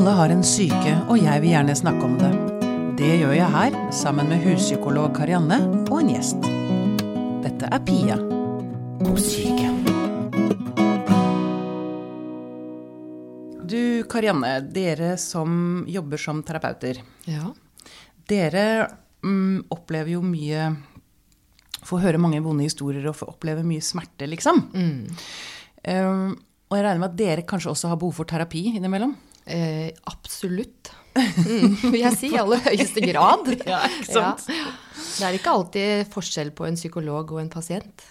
Alle har en syke, og jeg vil gjerne snakke om det. Det gjør jeg her, sammen med huspsykolog Karianne og en gjest. Dette er Pia om syke. Du Karianne, dere som jobber som terapeuter. Ja. Dere mm, opplever jo mye Får høre mange vonde historier og får oppleve mye smerte, liksom. Um, og jeg regner med at dere kanskje også har behov for terapi innimellom? Eh, absolutt. Mm, vil jeg si. I aller høyeste grad. Ja, ikke sant? Ja. Det er ikke alltid forskjell på en psykolog og en pasient.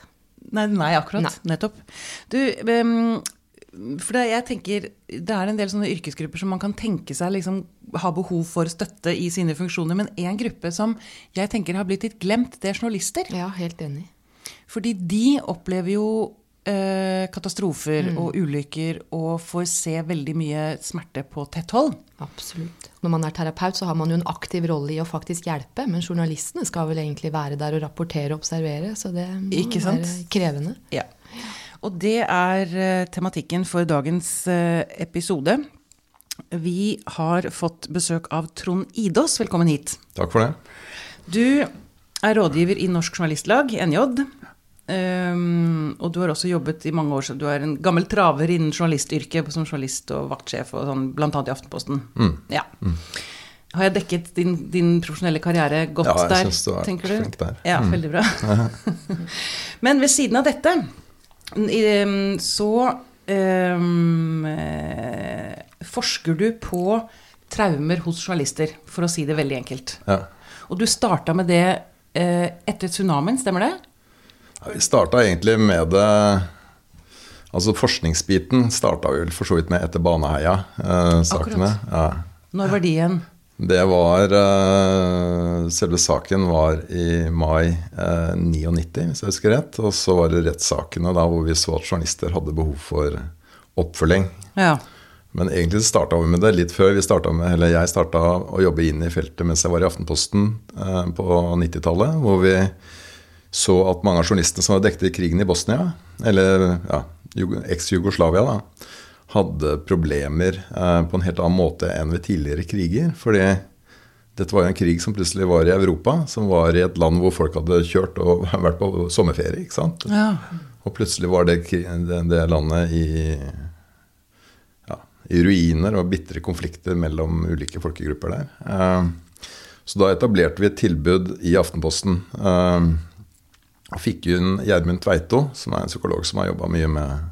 Nei, nei akkurat. Nei. Nettopp. Du, um, for det, jeg tenker, det er en del sånne yrkesgrupper som man kan tenke seg liksom, ha behov for støtte i sine funksjoner. Men en gruppe som jeg tenker har blitt litt glemt, det er journalister. Ja, helt enig. Fordi de opplever jo eh, katastrofer og ulykker og får se veldig mye smerte på tett hold. Absolutt. Når man er terapeut, så har man jo en aktiv rolle i å faktisk hjelpe. Men journalistene skal vel egentlig være der og rapportere og observere. Så det må Ikke sant? være krevende. Ja. Og det er eh, tematikken for dagens eh, episode. Vi har fått besøk av Trond Idås. Velkommen hit. Takk for det. Du er rådgiver i Norsk Journalistlag, NJ. Um, og du har også jobbet i mange år, så du er en gammel traver innen journalistyrket som journalist og vaktsjef, og sånn, annet i Aftenposten. Ja. Har jeg dekket din, din profesjonelle karriere godt Ja, jeg der? synes du er tenker flink der. Mm. Ja, veldig bra. Men ved siden av dette um, så um, forsker du på traumer hos journalister, for å si det veldig enkelt. Ja. Og du starta med det eh, etter tsunamien, stemmer det? Vi starta egentlig med det Altså forskningsbiten starta vi for så vidt med etter Baneheia-sakene. ja. Når var de igjen? Det var eh, Selve saken var i mai eh, 99, hvis jeg husker rett. Og så var det rettssakene da hvor vi så at journalister hadde behov for oppfølging. Ja. Men egentlig starta vi med det litt før. Vi med, eller jeg starta å jobbe inn i feltet mens jeg var i Aftenposten eh, på 90-tallet. Hvor vi så at mange av journalistene som hadde dekket krigen i Bosnia, eller ja, eks-Jugoslavia, da, hadde problemer eh, på en helt annen måte enn ved tidligere kriger. Fordi dette var jo en krig som plutselig var i Europa, som var i et land hvor folk hadde kjørt og vært på sommerferie. ikke sant? ja. Og plutselig var det, det, det landet i, ja, i ruiner og bitre konflikter mellom ulike folkegrupper der. Eh, så da etablerte vi et tilbud i Aftenposten. Eh, fikk hun Gjermund Tveito, som er en psykolog som har jobba mye med,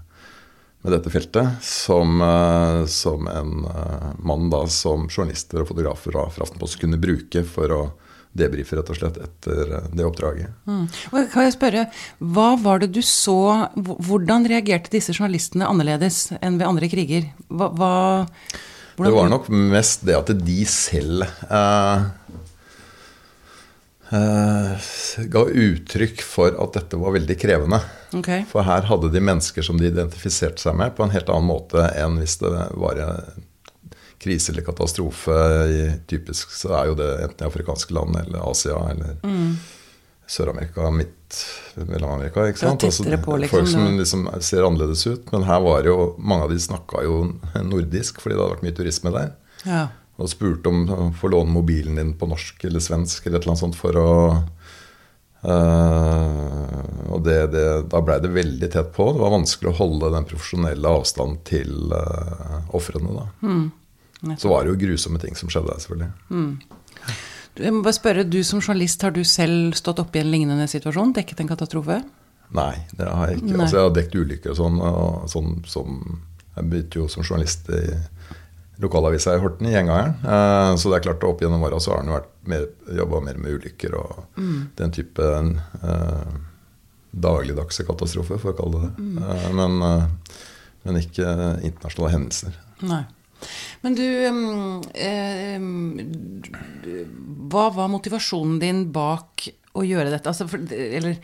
med dette feltet, som, eh, som en eh, mann da som journalister og fotografer fra Aftenposten kunne bruke for å debrife rett og slett etter eh, det oppdraget. Mm. Kan jeg spørre, hva var det du så Hvordan reagerte disse journalistene annerledes enn ved andre kriger? Hva, hva Det var nok mest det at de selv eh, ga uttrykk for at dette var veldig krevende. Okay. For her hadde de mennesker som de identifiserte seg med, på en helt annen måte enn hvis det var en krise eller katastrofe. Typisk så er jo det enten i afrikanske land eller Asia eller Sør-Amerika, midt Mellom-Amerika. ikke sant? Altså, på, liksom, folk som liksom ser annerledes ut. Men her var jo mange av de snakka jo nordisk, fordi det hadde vært mye turisme der. Ja. Og spurte om å få låne mobilen din på norsk eller svensk eller et eller annet sånt for å Uh, Og det, det, da blei det veldig tett på. Det var vanskelig å holde den profesjonelle avstanden til uh, ofrene. da. Så var det jo grusomme ting som skjedde der, selvfølgelig. Du, Jeg må bare spørre, du som journalist, har du selv stått oppe i en lignende situasjon? Dekket en katastrofe? Nei, det har jeg ikke. Altså, jeg har dekket ulykker og sånn. Og sånn som, jeg begynte jo som journalist i lokalavisa i Horten, i Gjengangeren. Eh, så det er klart opp gjennom åra så har han jobba mer med ulykker og den type eh, dagligdagse katastrofer, for å kalle det det. Eh, men, eh, men ikke internasjonale hendelser. Nei. Men du, eh, du- Hva var motivasjonen din bak å gjøre dette? Altså, for, eller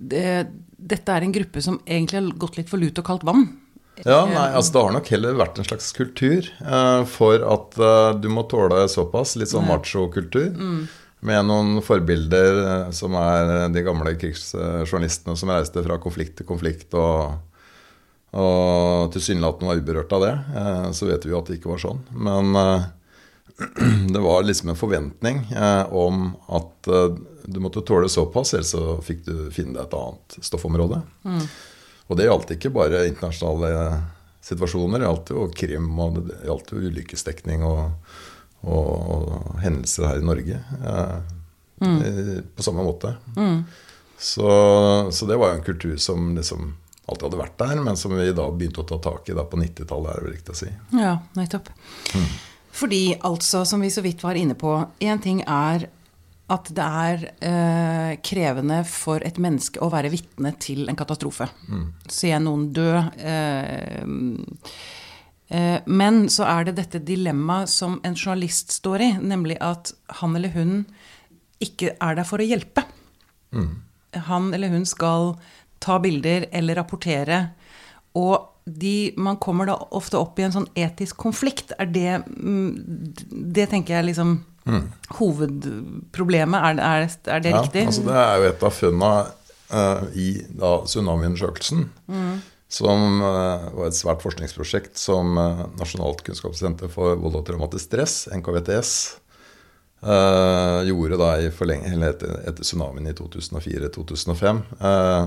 det, Dette er en gruppe som egentlig har gått litt for lut og kaldt vann. Ja, nei, altså Det har nok heller vært en slags kultur eh, for at eh, du må tåle såpass. Litt sånn machokultur. Mm. Med noen forbilder eh, som er de gamle krigsjournalistene som reiste fra konflikt til konflikt og, og tilsynelatende var uberørt av det. Eh, så vet vi jo at det ikke var sånn. Men eh, det var liksom en forventning eh, om at eh, du måtte tåle såpass, ellers så fikk du finne deg et annet stoffområde. Og det gjaldt ikke bare internasjonale situasjoner, det gjaldt jo krim, og det gjaldt jo ulykkesdekning og, og, og hendelser her i Norge. Eh, eh, På samme måte. Så, så det var jo en kultur som liksom alltid hadde vært der, men som vi da begynte å ta tak i da på 90-tallet, er det vel riktig å si. Ja, nettopp. Fordi altså, som vi så vidt var inne på, én ting er at det er eh, krevende for et menneske å være vitne til en katastrofe. Se noen dø. Eh, eh, men så er det dette dilemmaet som en journalist står i, nemlig at han eller hun ikke er der for å hjelpe. Han eller hun skal ta bilder eller rapportere. Og de, man kommer da ofte opp i en sånn etisk konflikt. Er det mm, Det tenker jeg liksom Hovedproblemet, er, det- er, er det Ja, riktig? Altså det er jo et av funnene uh, i da, tsunamiundersøkelsen. Som uh, var et svært forskningsprosjekt som uh, Nasjonalt kunnskapssenter for vold og traumatisk stress, NKVTS, gjorde da i forleng- eller etter, etter tsunamien i 2004-2005. eh,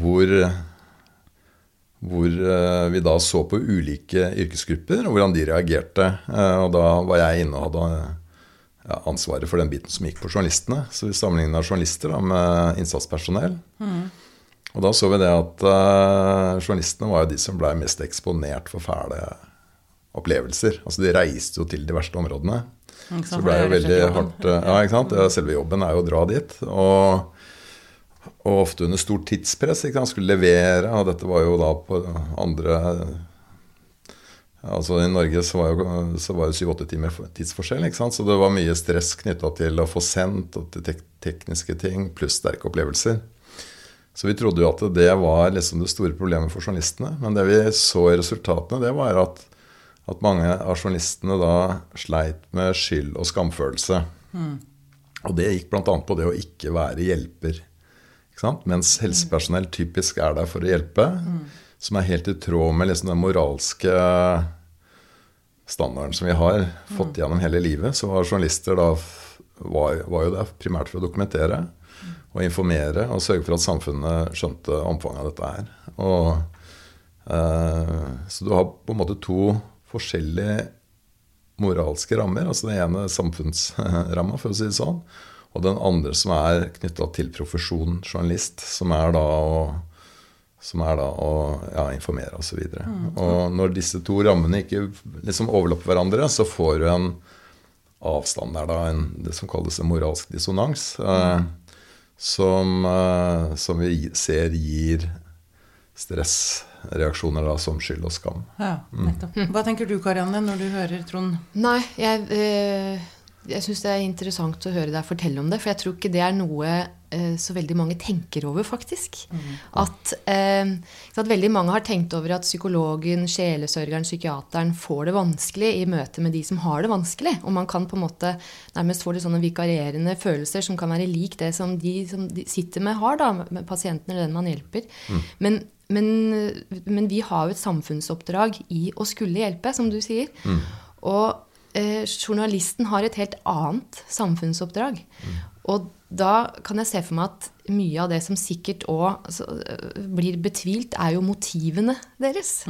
hvor hvor vi da så på ulike yrkesgrupper og hvordan de reagerte. Og da var jeg inne og hadde ansvaret for den biten som gikk på journalistene. Så vi sammenligna journalister da, med innsatspersonell. Og da så vi det at uh, journalistene var jo de som blei mest eksponert for fæle opplevelser. Altså de reiste jo til de verste områdene. Ikke sant, Så det ble er jo veldig hardt uh, Ja, ikke sant. Selve jobben er jo å dra dit. Og og ofte under stort tidspress. Skulle levere, og dette var jo da på andre Altså I Norge så var det syv-åtte timer tidsforskjell, ikke sant? så det var mye stress knytta til å få sendt og til tek tekniske ting, pluss sterke opplevelser. Så vi trodde jo at det var liksom det store problemet for journalistene. Men det vi så i resultatene, det var at, at mange av journalistene da sleit med skyld og skamfølelse. Og det gikk bl.a. på det å ikke være hjelper. Ikke sant? Mens helsepersonell typisk er der for å hjelpe. Som er helt i tråd med liksom den moralske standarden som vi har fått gjennom hele livet. Så var journalister da var, var jo der primært for å dokumentere og informere og sørge for at samfunnet skjønte omfanget av dette her. Og, eh, så du har på en måte to forskjellige moralske rammer. Altså den ene samfunnsramma, for å si det sånn. Og den andre som er knytta til profesjonen journalist, som er da å, som er da å ja, informere osv. Og, mm. og når disse to rammene ikke liksom overlapper hverandre, så får du en avstand der, da, en, det som kalles en moralsk dissonans. Eh, som, eh, som vi ser gir stressreaksjoner da, som skyld og skam. Ja, nettopp. Hva tenker du, Karianne, når du hører Trond? Nei, jeg, eh, jeg syns det er interessant å høre deg fortelle om det. For jeg tror ikke det er noe eh, så veldig mange tenker over, faktisk. At, eh, at veldig mange har tenkt over at psykologen, sjelesørgeren, psykiateren får det vanskelig i møte med de som har det vanskelig. Og man kan på en måte nærmest få litt sånne vikarierende følelser som kan være lik det som de som de sitter med, har, da, med pasienten eller den man hjelper. Men men, men, vi har jo et samfunnsoppdrag i å skulle hjelpe, som du sier. Og eh, journalisten har et helt annet samfunnsoppdrag. Og da kan jeg se for meg at mye av det som sikkert òg blir betvilt, er jo motivene deres.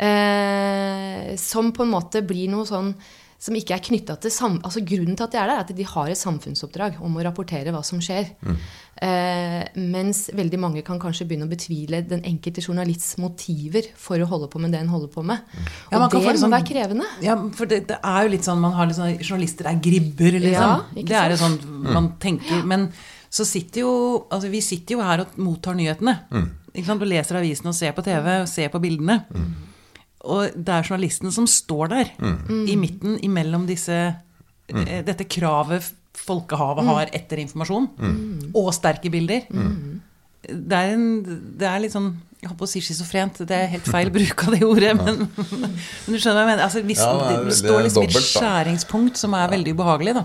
Eh, som på en måte blir noe sånn som ikke er knytta til sam altså Grunnen til at de er der, er at de har et samfunnsoppdrag om å rapportere hva som skjer. Eh, mens veldig mange kan kanskje begynne å betvile den enkelte journalists motiver for å holde på med det en holder på med. Og Ja, man det få må sånn- være krevende. Ja, for det, det er jo litt sånn man har litt sånn Journalister er gribber, liksom. Ja, det er jo sånn man tenker. Men så sitter jo Altså, vi sitter jo her og mottar nyhetene. Ikke sant? Du leser avisen og ser på TV og ser på bildene. Og det er journalisten som står der i midten imellom disse mm. dette kravet folkehavet har etter informasjon, og sterke bilder. Det, er en, det er litt sånn Jeg holdt på å si schizofrent, det er helt feil bruk av det ordet. Men, men du skjønner hva jeg mener? Altså, hvis, Ja, det er det, står liksom dobbelt, et skjæringspunkt som er veldig ubehagelig. Da.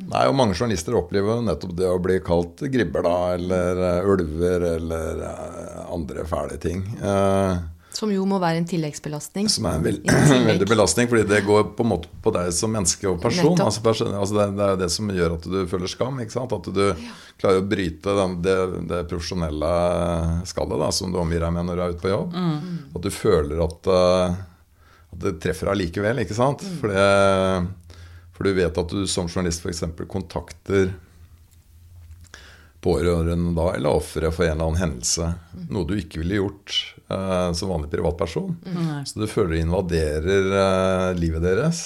Nei, og Mange journalister opplever nettopp det å bli kalt gribber, da, eller eh, ulver, eller eh, andre fæle ting. Eh, Som jo må være en tilleggsbelastning. Som er en veld, veldig belastning, fordi det går på en måte på deg som menneske og person. Altså, altså det, det, er det som gjør at du føler skam. ikke sant? At du ja. klarer å bryte den, det, det, profesjonelle skallet da, som du omgir deg med når du er ute på jobb. Mm. At du føler at, uh, at det treffer deg likevel. ikke sant? Mm. For, for du vet at du som journalist f.eks. kontakter pårørende da, eller offeret for en eller annen hendelse. Noe du ikke ville gjort eh, som vanlig privatperson. Mm. Så du føler det invaderer eh, livet deres.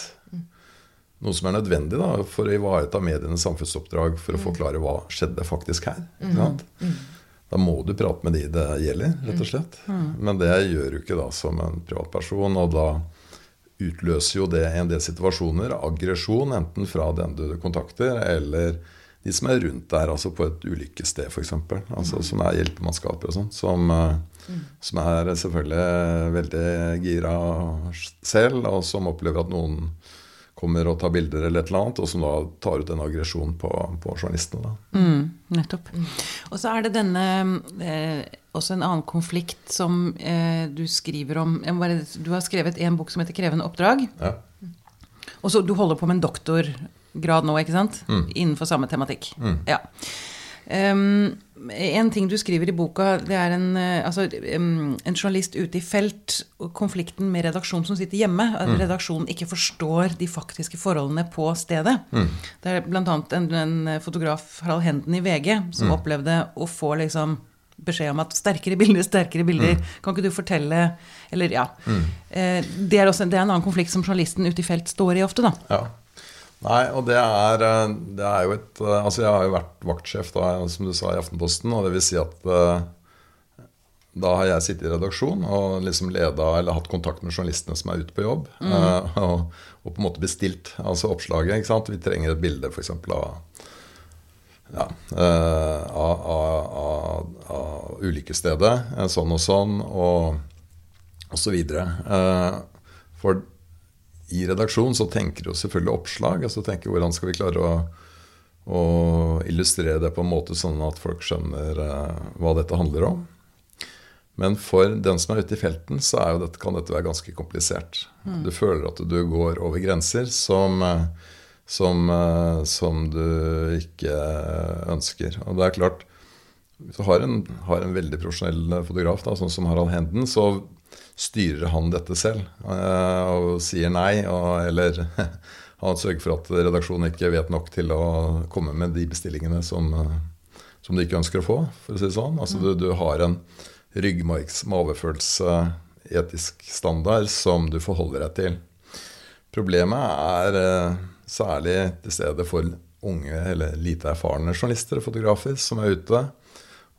Noe som er nødvendig da, for å ivareta medienes samfunnsoppdrag for å forklare hva skjedde faktisk her. Mm. Da må du prate med de det gjelder, rett og slett. Men det gjør du ikke da som en privatperson. Og da utløser jo det i en del situasjoner aggresjon, enten fra den du kontakter, eller de som er rundt der, altså på et ulykkessted f.eks., altså, som er hjelpemannskaper og sånn, som, mm. som, er selvfølgelig veldig gira selv, og som opplever at noen kommer og tar bilder eller et eller annet, og som da tar ut en aggresjon på, på journalistene. Mm, nettopp. Og så er det denne eh, også en annen konflikt som eh, du skriver om bare, Du har skrevet en bok som heter 'Krevende oppdrag'. Ja. Og så Du holder på med en doktor grad nå, ikke sant? Mm. Innenfor samme tematikk. Mm. Ja. Um, en ting du skriver i boka, det er en, uh, altså, um, en journalist ute i felt, og konflikten med redaksjonen som sitter hjemme. At mm. redaksjonen ikke forstår de faktiske forholdene på stedet. Mm. Det er bl.a. En, en fotograf, Harald Henden i VG, som mm. opplevde å få liksom beskjed om at sterkere bilder, sterkere bilder. Mm. Kan ikke du fortelle Eller ja. Mm. Eh, det, er også, det er en annen konflikt som journalisten ute i felt står i ofte, da. Ja. Nei, og det er, eh, det er, jo et eh, Altså, jeg har jo vært vaktsjef, da, som du sa, i Aftenposten. Og det vil si at da har jeg sittet i redaksjon og liksom leda eller hatt kontakt med journalistene som er ute på jobb. Mm. Og, og, på en måte bestilt altså oppslaget. ikke sant? Vi trenger et bilde f.eks. av ja, av, av, av ulykkesstedet. Sånn og sånn, og, og så videre. for i redaksjonen så tenker du selvfølgelig oppslag. altså tenker Hvordan skal vi klare å, å, illustrere det på en måte sånn at folk skjønner uh, hva dette handler om. Men for den som er ute i felten, så dette, kan dette være ganske komplisert. Mm. Du føler at du går over grenser som, eh, som, uh, som du ikke ønsker. Og det er klart, hvis du har en, har en veldig profesjonell fotograf, da, sånn som Harald Henden, så styrer han dette selv eh, og sier nei, og, eller han sørger for at redaksjonen ikke vet nok til å komme med de bestillingene som, eh, som de ikke ønsker å få, for å si det sånn. Altså du, du har en ryggmargs mavefølelse, etisk standard, som du forholder deg til. Problemet er eh, særlig til stede for unge eller lite erfarne journalister og fotografer som er ute,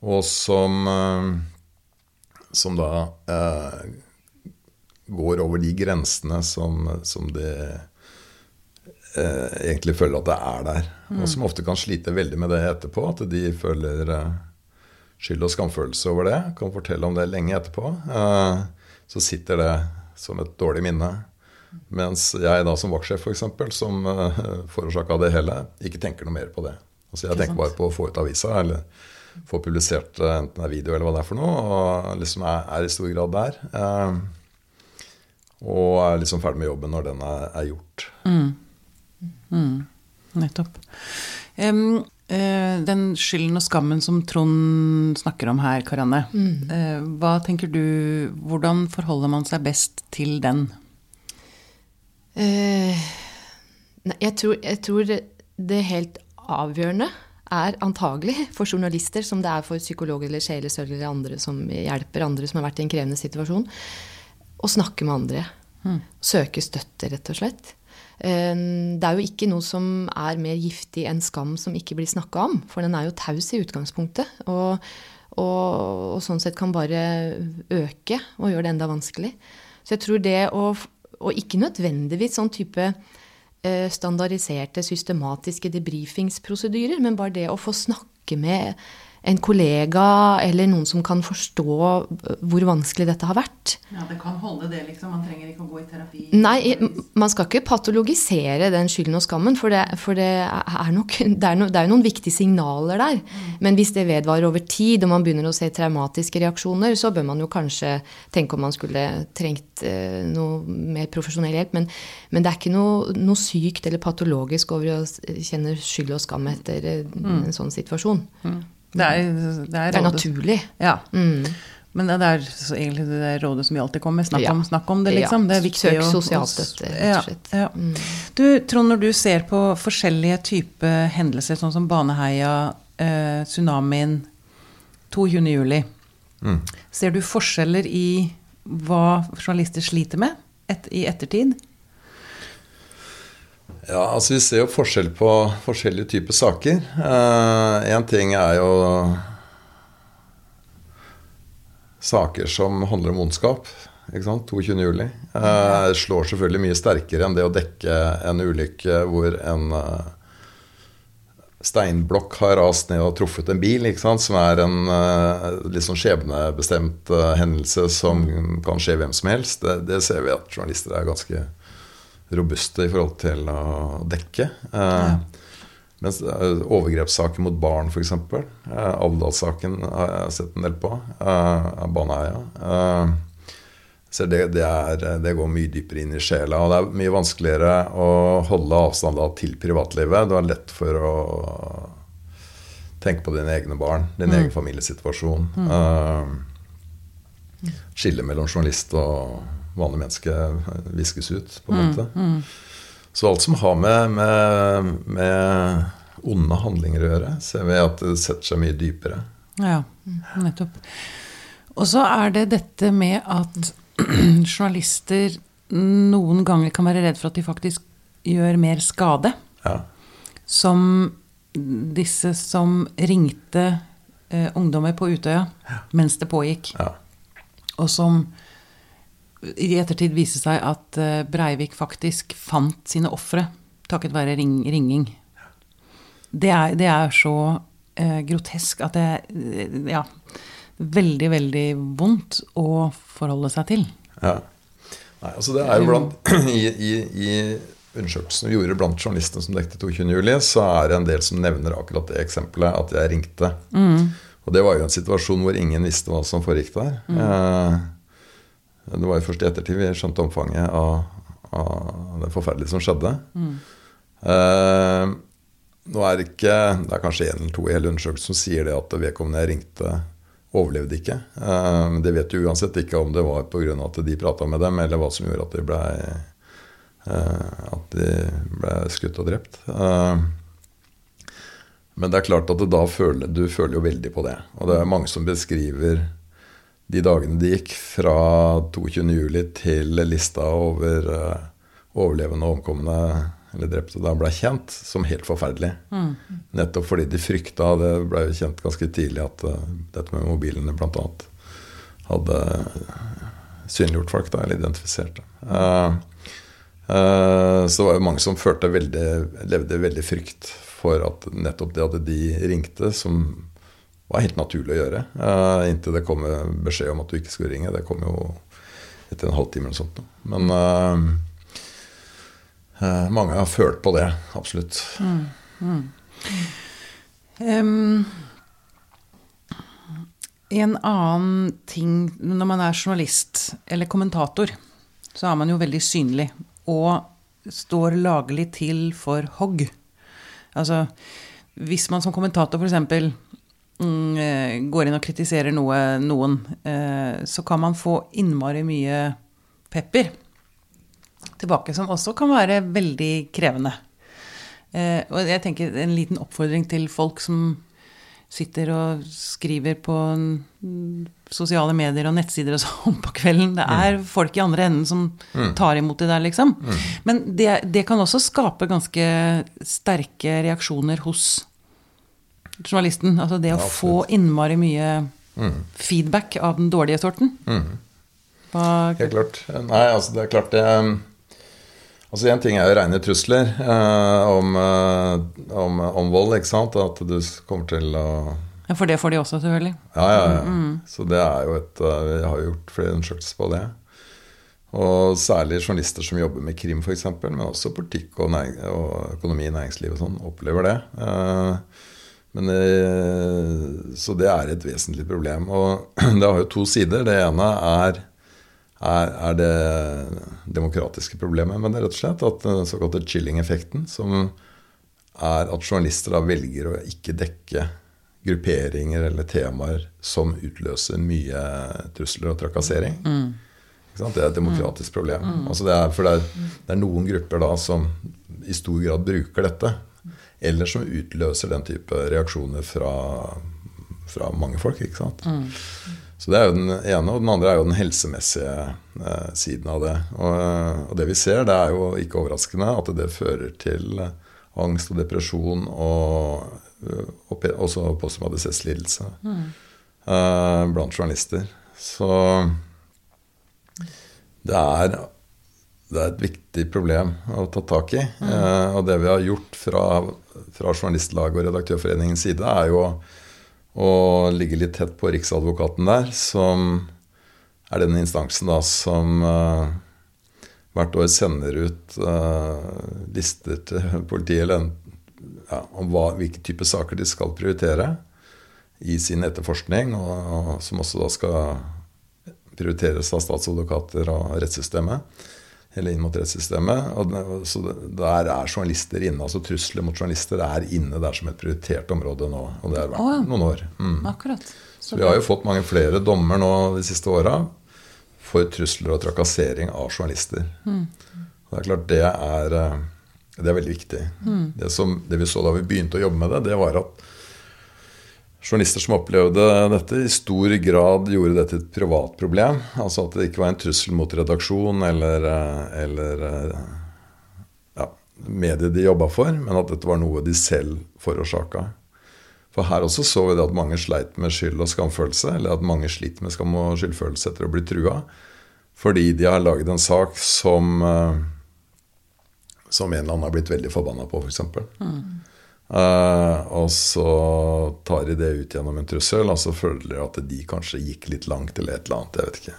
og som, som da eh, går over de grensene som, som de eh, egentlig føler at det er der. Mm. Og som ofte kan slite veldig med det etterpå. At de føler eh, skyld og skamfølelse over det. Kan fortelle om det lenge etterpå. Eh, så sitter det som et dårlig minne. Mens jeg da som vaktsjef, f.eks., som eh, forårsaka det hele, ikke tenker noe mer på det. Altså Jeg tenker bare på å få ut avisa, eller få publisert uh, enten det er video eller hva det er for noe, og liksom er, er i stor grad der. Uh, og er liksom ferdig med jobben når den er, er gjort. Mm. Mm. Nettopp. Um, uh, den skylden og skammen som Trond snakker om her, Karianne. Mm. Uh, hva tenker du Hvordan forholder man seg best til den? Uh, jeg, tror, jeg tror det helt avgjørende er antagelig for journalister, som det er for psykologer eller sjelesørgere eller andre som hjelper andre som har vært i en krevende situasjon, å snakke med andre. Mm. Søke støtte, rett og slett. Eh, det er jo ikke noe som er mer giftig enn skam som ikke blir snakka om. For den er jo taus i utgangspunktet. Og, og, og, sånn sett kan bare øke og gjøre det enda vanskelig. Så jeg tror det å Og ikke nødvendigvis sånn type eh, standardiserte, systematiske debrifingsprosedyrer, men bare det å få snakke med en kollega eller noen som kan forstå hvor vanskelig dette har vært. Ja, det kan holde det, liksom. Man trenger ikke å gå i terapi. Nei, man skal ikke patologisere den skylden og skammen, for det, for det er nok det er, no, det er, noen viktige signaler der. Men hvis det vedvarer over tid, og man begynner å se traumatiske reaksjoner, så bør man jo kanskje tenke om man skulle trengt eh, noe mer profesjonell hjelp. Men, men det er ikke noe, noe, sykt eller patologisk over å kjenne skyld og skam etter eh, mm. en sånn situasjon. Mm. Det er, det er, det er naturlig. Ja. Mm. Men det er egentlig det rådet som vi alltid kommer med. Snakk, ja. om, snakk om, det, liksom. Det er viktig Søk sosialstøtte, rett og slett. Ja, mm. Du, Trond, når du ser på forskjellige typer hendelser, sånn som Baneheia, eh, tsunamien, 22. juli, mm. ser du forskjeller i hva journalister sliter med et, i ettertid? Ja, altså Vi ser jo forskjell på forskjellige typer saker. Én eh, ting er jo saker som handler om ondskap. ikke sant, 22. juli. Eh, slår selvfølgelig mye sterkere enn det å dekke en ulykke hvor en eh, steinblokk har rast ned og truffet en bil, ikke sant, som er en eh, litt sånn skjebnebestemt hendelse som kan skje hvem som helst. Det, det ser vi at journalister er ganske robuste i forhold til å dekke. Eh, ja. Mens eh, overgrepssaker mot barn, f.eks. Eh, Alvdal-saken har jeg sett en del på. Eh, Baneheia. Eh, så det, det, er, det, går mye dypere inn i sjela. Og det er mye vanskeligere å holde avstand til privatlivet. Du har lett for å tenke på dine egne barn, din mm. egen familiesituasjon. Mm. Uh, skille mellom journalist og vanlige menneske viskes ut, på en mm, måte. Mm, mm. Så alt som har med, med, med, onde handlinger å gjøre, ser vi at det setter seg mye dypere. Ja, nettopp. Og så er det dette med at journalister noen ganger kan være redd for at de faktisk gjør mer skade. Ja. Som disse som ringte eh, ungdommer på Utøya ja. mens det pågikk. Ja. Og som i ettertid vise seg at eh, Breivik faktisk fant sine ofre takket være ring, ringing. Det er, det er så eh, grotesk at det er ja, veldig, veldig vondt å forholde seg til. Ja. Nei, altså det er jo blant I, i, i undersøkelsen vi gjorde blant journalistene som dekte 22.07, så er det en del som nevner akkurat det eksempelet, at jeg ringte. Mm. Og det var jo en situasjon hvor ingen visste hva som foregikk der. Mm. Eh, det var jo først i ettertid vi skjønte omfanget av, av det forferdelige som skjedde. Mm. Eh, nå er det ikke Det er kanskje én eller to i hele undersøkelsen som sier det at vedkommende jeg ringte, overlevde ikke. Eh, det vet du uansett ikke om det var pga. at de prata med dem, eller hva som gjorde at de ble, eh, at de ble skutt og drept. Eh, men det er klart at da føler, du føler jo veldig på det. Og det er mange som beskriver de dagene det gikk fra 22.07. til lista over uh, overlevende og omkomne eller drepte da ble kjent, som helt forferdelig. Mm. Nettopp fordi de frykta, det ble kjent ganske tidlig, at uh, dette med mobilene bl.a. hadde synliggjort folk, da, eller identifisert Uh, Uh, så det var jo mange som veldig, levde veldig frykt for at nettopp det at de ringte, som var helt naturlig å gjøre. Uh, inntil det kom beskjed om at du ikke skulle ringe. Det kom jo etter en halvtime eller sånt. Men uh, uh, mange har følt på det, absolutt. Mm, mm. Um, en annen ting når man er journalist eller kommentator, så er man jo veldig synlig og står laglig til for hogg. Altså hvis man som kommentator f.eks går inn og kritiserer noe, noen, eh, så kan man få innmari mye pepper tilbake, som også kan være veldig krevende. Eh, og jeg tenker en liten oppfordring til folk som sitter og skriver på sosiale medier og nettsider og sånn på kvelden. Det er mm. folk i andre enden som mm. tar imot det der, liksom. Mm. Men det, det, kan også skape ganske sterke reaksjoner hos journalisten. Altså det å ja, få innmari mye mm. feedback av den dårlige sorten. Mm. Helt klart. Nei, altså det er klart det um, Altså Én ting er jo rene trusler eh, om, eh, om, om, vold, ikke sant. At du kommer til å Ja, For det får de også, selvfølgelig. Ja, ja, ja. Så det er jo et eh, Vi har jo gjort flere undersøkelser på det. Og særlig journalister som jobber med krim, f.eks., men også politikk og, og økonomi i næringslivet, og sånn, opplever det. Eh, Men, eh, så det er et vesentlig problem. Og det har jo to sider. Det ene er, er, er det demokratiske problemet, men det rett og slett at den såkalte chilling-effekten, som er at journalister da velger å ikke dekke grupperinger eller temaer som utløser mye trusler og trakassering. Sant? Det er et demokratisk problem. Altså det er, for det er, det er noen grupper da som i stor grad bruker dette, eller som utløser den type reaksjoner fra, fra mange folk. ikke sant? Så det er jo den ene, og den andre er jo den helsemessige eh, siden av det. Og, og det vi ser, det er jo ikke overraskende at det fører til eh, angst og depresjon og, eh, og også mm. eh, blant journalister. Så det er, det er et viktig problem å ta tak i. Eh, og det vi har gjort fra, fra Journalistlaget og Redaktørforeningens side, er jo å, å ligge litt tett på Riksadvokaten der, som er den instansen da som eh, hvert år sender ut eh, lister til politiet eller ja, om hva, hvilke typer saker de skal prioritere i sin etterforskning, og, og som også da skal prioriteres av statsadvokater og rettssystemet. Eller inn mot rettssystemet. Og så der er journalister inne. altså Trusler mot journalister er inne der som et prioritert område nå. Og det har vært oh, ja. noen år. Mm. Akkurat. Så vi har jo fått mange flere dommer nå de siste åra for trusler og trakassering av journalister. Og det er klart det er, eh, det er veldig viktig. Det, som, det vi så da vi begynte å jobbe med det, det var at journalister som opplevde dette, i stor grad gjorde det til et privat problem. Altså at det ikke var en trussel mot redaksjon eller, eh, eller eh, ja, mediet de jobba for, men at dette var noe de selv forårsaka. For her også så vi det at mange sleit med skyld og skamfølelse, eller at mange sliter med skam og skyldfølelse etter å bli trua, fordi de har laget en sak som eh, som en eller annen har blitt veldig forbanna på, f.eks. Uh, og så tar de det ut gjennom en trussel, og så føler de at de kanskje gikk litt langt eller et eller annet. Jeg vet ikke.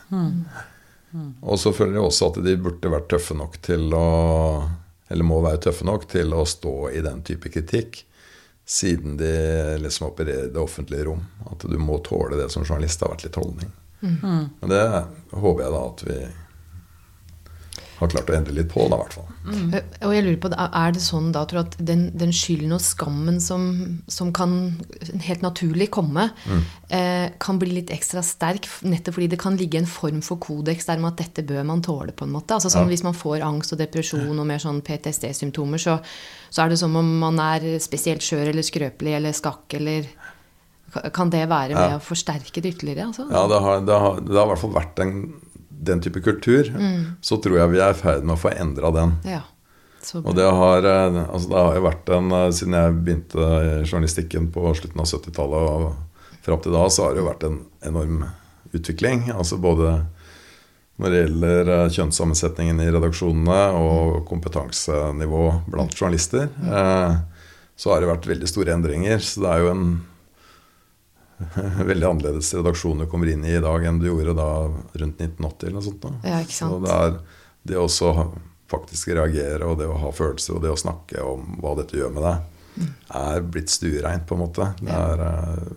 Og så føler de også at de burde vært tøffe nok til å Eller må være tøffe nok til å stå i den type kritikk, siden de liksom opererer i det offentlige rom. At du må tåle det som journalist. Har vært litt holdning. Men det håper jeg da at vi har klart å endre litt på, da, i hvert fall. Mm. Og jeg lurer på, Er det sånn da, tror du, at den, den skylden og skammen som, som kan helt naturlig komme, eh, kan bli litt ekstra sterk nettopp fordi det kan ligge en form for kodeks der med at dette bør man tåle? på en måte. Altså sånn Ja. Hvis man får angst og depresjon og mer sånn PTSD-symptomer, så, så er det som om man er spesielt skjør eller skrøpelig eller skakk eller Kan det være med Ja. å forsterke det ytterligere? altså? Ja, det har, det har, det har i hvert fall vært en, den type kultur. Så tror jeg vi er i ferd med å få endra den. Ja. Og det har, eh, altså det har jo vært en eh, Siden jeg begynte journalistikken på slutten av 70-tallet og fram til da, så har det jo vært en enorm utvikling. Altså både når det gjelder eh, kjønnssammensetningen i redaksjonene og kompetansenivå blant journalister, eh, så har det vært veldig store endringer. Så det er jo en veldig annerledes redaksjon du kommer inn i i dag enn du gjorde da rundt 1980 eller noe sånt. Ja. Så det er det også faktisk reagere og det å ha følelser og det å snakke om hva dette gjør med deg, er blitt stuereint, på en måte. Det er eh,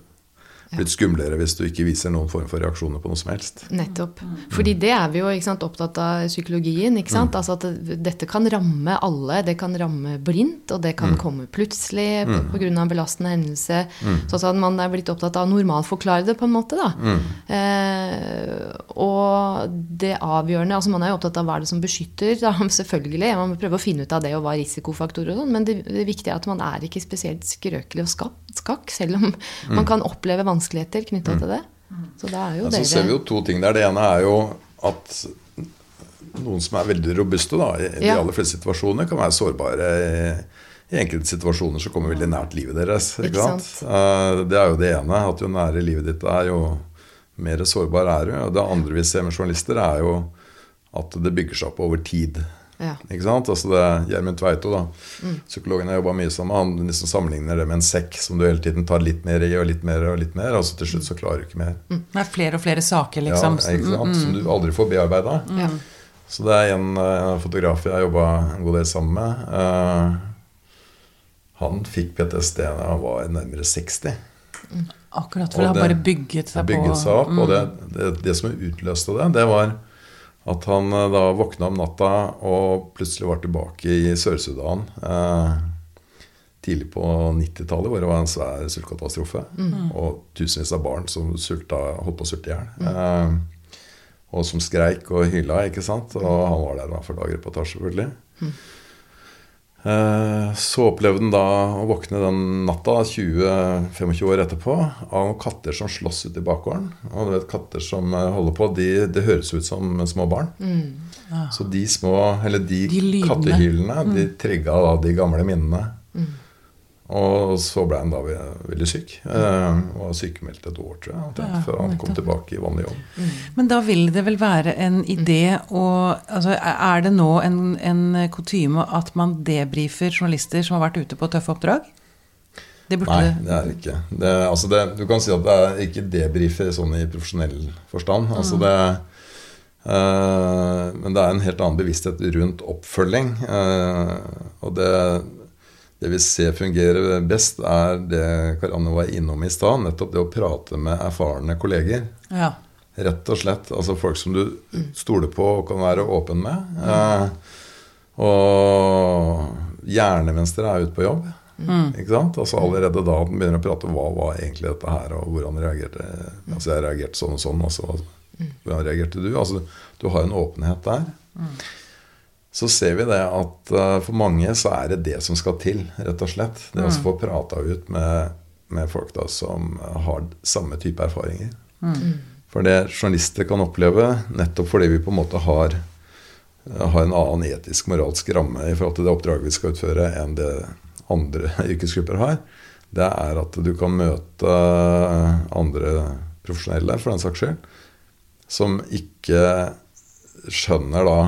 blitt skumlere hvis du ikke viser noen form for reaksjoner på noe som helst. Nettopp. Fordi det er vi jo sant, opptatt av psykologien. sant? Altså at Dette kan ramme alle. Det kan ramme blindt, og det kan komme plutselig på pga. en belastende hendelse. Sånn at man er blitt opptatt av å normalforklare det, på en måte. da. Eh, og det avgjørende altså Man er jo opptatt av hva er det som beskytter, da, selvfølgelig. Man må prøve å finne ut av det og hva er risikofaktorer og sånn. Men det, det viktige er at man er ikke spesielt skrøkelig og skakk, selv om man kan oppleve vanskeligheter knytta til det. Så det er jo Ja, så ser vi jo to ting der. Det ene er jo at noen som er veldig robuste da, i de Ja. aller fleste situasjoner, kan være sårbare i, enkelte situasjoner som kommer veldig nært livet deres. Ikke, Ikke sant? sant? Eh, Det er jo det ene. At jo nære livet ditt er, jo mer sårbar er du. Og det andre vi ser med journalister, er jo at det bygger seg opp over tid. Ja. Ikke sant? Altså det er Gjermund Tveito, da. psykologen jeg jobba mye sammen med, han liksom sammenligner det med en sekk som du hele tiden tar litt mer i, og litt mer og litt mer, og så til slutt så klarer du ikke mer. Det er flere og flere saker, liksom. Ja, ikke sant? Som du aldri får bearbeida. Mm. Så det er en en fotograf jeg har jobba en god del sammen med. Uh, han fikk PTSD da han var nærmere 60. Akkurat, for det har bare bygget seg på. bygget seg opp. Og det, det, det som utløste det, det var at han eh, da våkna om natta og plutselig var tilbake i Sør-Sudan. Eh, tidlig på 90-tallet, hvor det var en svær sultkatastrofe. Og tusenvis av barn som sulta, holdt på å sulte i hjel. Eh, og som skreik og hyla, ikke sant. Og han var der da for dagereportasje, selvfølgelig. Eh, Så opplevde han da å våkne den natta, 20-25 år etterpå, av katter som slåss ute i bakgården. Og du vet, katter som eh, holder på, de, det høres ut som små barn. Så de små, eller de, De kattehylene, kattehylene, de trigga da de gamle minnene. Og så ble han da veldig syk. Eh, og var sykemeldt et år, tror jeg, Ja, før han kom tilbake i vanlig jobb. Men da vil det vel være en idé å altså, Er det nå en, en kutyme at man debrifer journalister som har vært ute på tøffe oppdrag? Det Nei, det. er er det ikke. Altså du kan si at det er ikke debrifer sånn i profesjonell forstand. Altså det, eh, men det er en helt annen bevissthet rundt oppfølging. eh, og det, det vi ser fungerer best, er det Karanne var innom i stad. Nettopp det å prate med erfarne kolleger. Ja. Rett og slett. Altså folk som du stoler på og kan være åpen med. Eh, og gjerne mens dere er ute på jobb. Ikke sant? Altså Allerede da den begynner å prate hva var egentlig dette her, og hvordan reagerte Altså jeg reagerte sånn og sånn. Altså, hvordan reagerte du? Altså Du har en åpenhet der. Så ser vi det at eh, for mange så er det det som skal til, rett og slett. Det å få prata ut med, med folk da som har samme type erfaringer. For det journalister kan oppleve, nettopp fordi vi på en måte har, har en annen etisk, moralsk ramme i forhold til det oppdraget vi skal utføre, enn det andre yrkesgrupper har, det er at du kan møte andre profesjonelle, for den saks skyld, som ikke skjønner da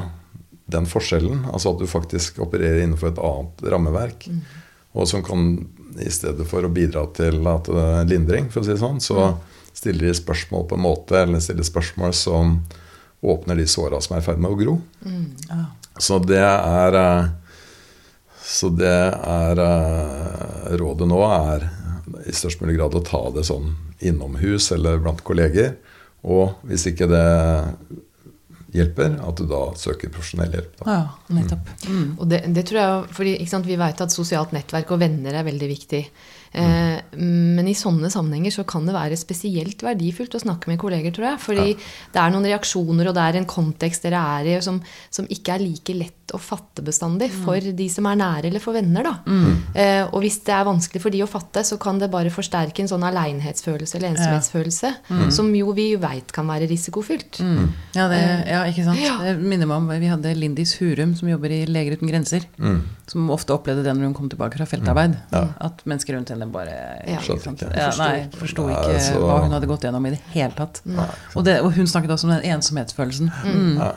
den forskjellen. Altså at du faktisk opererer innenfor et annet rammeverk. Og som kan, i stedet for å bidra til at det er lindring, for å si det sånn, så stiller de spørsmål på en måte, eller stiller spørsmål som åpner de såra som er i ferd med å gro. Ja. Så det er eh, Så det er eh, Rådet nå er i størst mulig grad å ta det sånn innomhus eller blant kolleger. Og hvis ikke det hjelper, at du da søker profesjonell hjelp. Da. ja, nettopp. Mm. Og det, det tror jeg, fordi ikke sant, Vi vet at sosialt nettverk og venner er veldig viktig. Eh, men i sånne sammenhenger så kan det være spesielt verdifullt å snakke med kolleger, tror jeg. Fordi det er noen reaksjoner, og det er en kontekst dere er i, som, som ikke er like lett å fatte bestandig for de som er nære, eller for venner. da. Eh, og hvis det er vanskelig for de å fatte, så kan det bare forsterke en sånn aleinhetsfølelse eller ensomhetsfølelse, som jo vi veit kan være risikofylt. Ja, det, ja, ikke sant. Ja. Det minner meg om Vi hadde Lindis Hurum, som jobber i Leger uten grenser. Som ofte opplevde det når hun kom tilbake fra feltarbeid. At mennesker rundt henne bare Ja. ikke sant? Ja, nei, forsto ikke så- hva hun hadde gått gjennom i det hele tatt. Og, det, og hun snakket også om den ensomhetsfølelsen mm. Ja.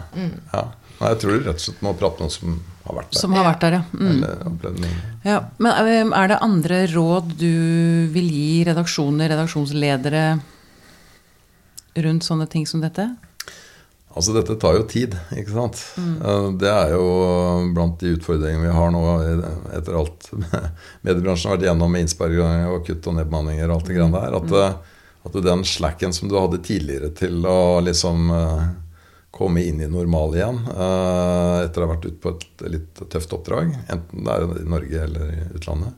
Ja. Nei, jeg tror du rett og slett må prate med noen som har vært der. som har vært der, ja. Mm. Eller ja. Men eh, er det andre råd du vil gi redaksjoner, redaksjonsledere rundt sånne ting som dette? Altså Dette tar jo tid, ikke sant. Mm. Det er jo blant de utfordringene vi har nå etter alt mediebransjen har vært igjennom med innsparinger og kutt og nedbemanninger og alt det greiene der. At, eh, at den slacken som du hadde tidligere til å liksom eh, komme inn i normal igjen etter å ha vært ute på et litt tøft oppdrag, enten det er i Norge eller i utlandet,